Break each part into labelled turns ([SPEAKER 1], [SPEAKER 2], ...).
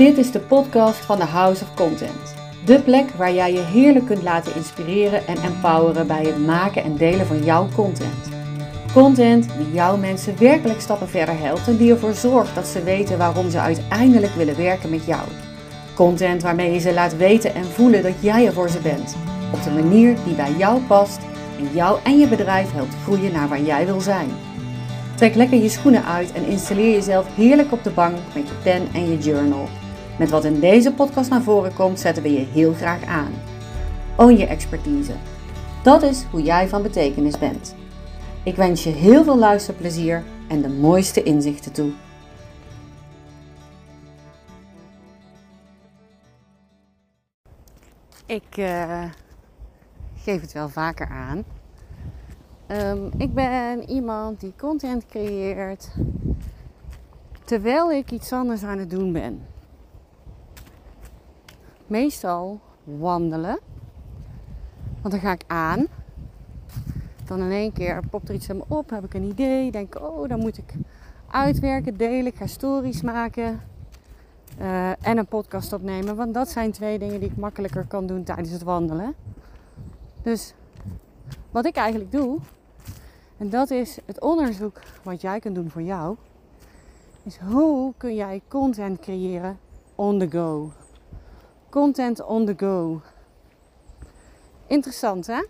[SPEAKER 1] Dit is de podcast van de House of Content. De plek waar jij je heerlijk kunt laten inspireren en empoweren bij het maken en delen van jouw content. Content die jouw mensen werkelijk stappen verder helpt en die ervoor zorgt dat ze weten waarom ze uiteindelijk willen werken met jou. Content waarmee je ze laat weten en voelen dat jij er voor ze bent. Op de manier die bij jou past en jou en je bedrijf helpt groeien naar waar jij wil zijn. Trek lekker je schoenen uit en installeer jezelf heerlijk op de bank met je pen en je journal. Met wat in deze podcast naar voren komt, zetten we je heel graag aan. Own je expertise. Dat is hoe jij van betekenis bent. Ik wens je heel veel luisterplezier en de mooiste inzichten toe. Ik uh, geef het wel vaker aan. Um, ik ben iemand die content creëert terwijl ik iets anders aan het doen ben. Meestal wandelen. Want dan ga ik aan. Dan in één keer popt er iets in me op, heb ik een idee. Denk, oh, dan moet ik uitwerken, delen. Ik ga stories maken. Uh, en een podcast opnemen. Want dat zijn twee dingen die ik makkelijker kan doen tijdens het wandelen. Dus wat ik eigenlijk doe, en dat is het onderzoek wat jij kunt doen voor jou, is hoe kun jij content creëren on the go. Content on the go. Interessant hè?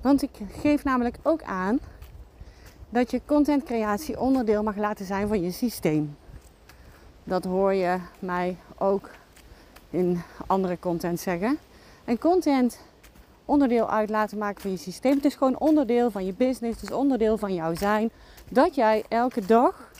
[SPEAKER 1] Want ik geef namelijk ook aan dat je contentcreatie onderdeel mag laten zijn van je systeem. Dat hoor je mij ook in andere content zeggen. En content onderdeel uit laten maken van je systeem. Het is gewoon onderdeel van je business, het is onderdeel van jouw zijn. Dat jij elke dag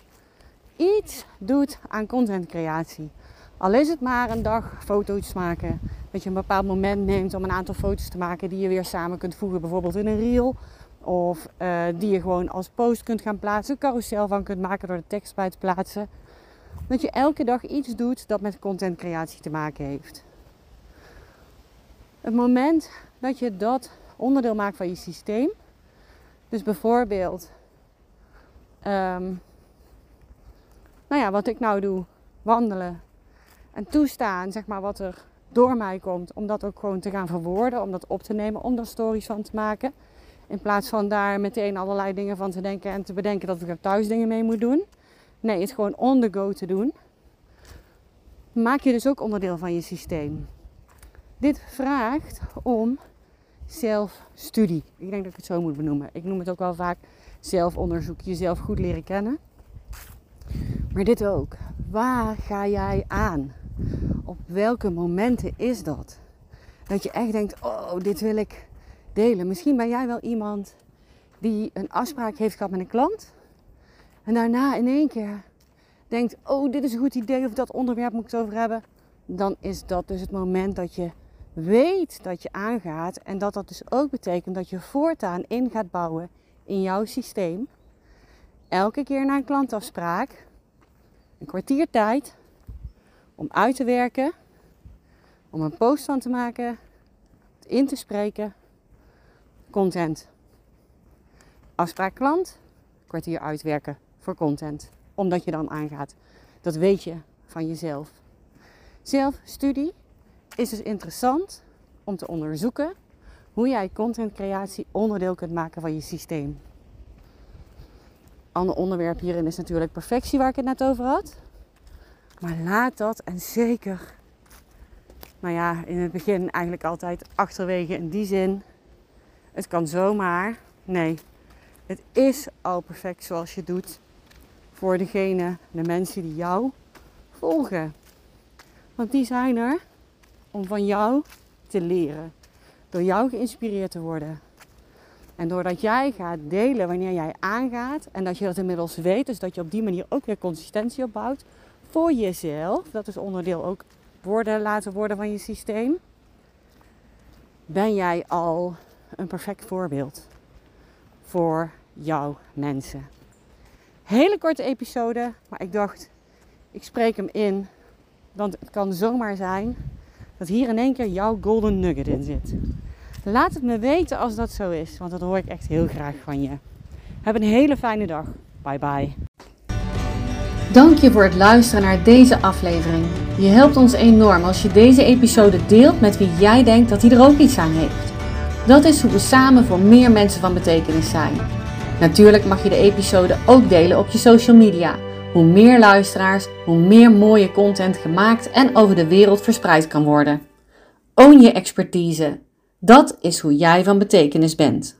[SPEAKER 1] iets doet aan contentcreatie. Al is het maar een dag foto's maken. Dat je een bepaald moment neemt om een aantal foto's te maken die je weer samen kunt voegen. Bijvoorbeeld in een reel. Of uh, die je gewoon als post kunt gaan plaatsen. Een carousel van kunt maken door de tekst bij te plaatsen. Dat je elke dag iets doet dat met contentcreatie te maken heeft. Het moment dat je dat onderdeel maakt van je systeem. Dus bijvoorbeeld, um, nou ja, wat ik nou doe, wandelen en toestaan, zeg maar, wat er door mij komt, om dat ook gewoon te gaan verwoorden, om dat op te nemen, om daar stories van te maken. In plaats van daar meteen allerlei dingen van te denken en te bedenken dat ik er thuis dingen mee moet doen. Nee, het gewoon on the go te doen. Maak je dus ook onderdeel van je systeem. Dit vraagt om zelfstudie. Ik denk dat ik het zo moet benoemen. Ik noem het ook wel vaak zelfonderzoek, jezelf goed leren kennen. Maar dit ook. Waar ga jij aan? Op welke momenten is dat? Dat je echt denkt, oh, dit wil ik delen. Misschien ben jij wel iemand die een afspraak heeft gehad met een klant. En daarna in één keer denkt, oh, dit is een goed idee of dat onderwerp moet ik het over hebben. Dan is dat dus het moment dat je weet dat je aangaat. En dat dat dus ook betekent dat je voortaan in gaat bouwen in jouw systeem. Elke keer na een klantafspraak, een kwartier tijd om uit te werken, om een post van te maken, in te spreken, content. Afspraak klant, kwartier uitwerken voor content, omdat je dan aangaat. Dat weet je van jezelf. Zelfstudie is dus interessant om te onderzoeken hoe jij contentcreatie onderdeel kunt maken van je systeem. Ander onderwerp hierin is natuurlijk perfectie, waar ik het net over had. Maar laat dat en zeker, nou ja, in het begin eigenlijk altijd achterwege in die zin. Het kan zomaar. Nee, het is al perfect zoals je doet voor degene, de mensen die jou volgen. Want die zijn er om van jou te leren. Door jou geïnspireerd te worden. En doordat jij gaat delen wanneer jij aangaat en dat je dat inmiddels weet, dus dat je op die manier ook weer consistentie opbouwt voor jezelf, dat is onderdeel ook worden laten worden van je systeem, ben jij al een perfect voorbeeld voor jouw mensen. Hele korte episode, maar ik dacht, ik spreek hem in, want het kan zomaar zijn dat hier in één keer jouw golden nugget in zit. Laat het me weten als dat zo is, want dat hoor ik echt heel graag van je. Heb een hele fijne dag. Bye bye.
[SPEAKER 2] Dank je voor het luisteren naar deze aflevering.
[SPEAKER 1] Je helpt ons enorm als je deze episode deelt met wie jij denkt dat hij er ook iets aan heeft. Dat is hoe we samen voor meer mensen van betekenis zijn. Natuurlijk mag je de episode ook delen op je social media. Hoe meer luisteraars, hoe meer mooie content gemaakt en over de wereld verspreid kan worden. Own je expertise. Dat is hoe jij van betekenis bent.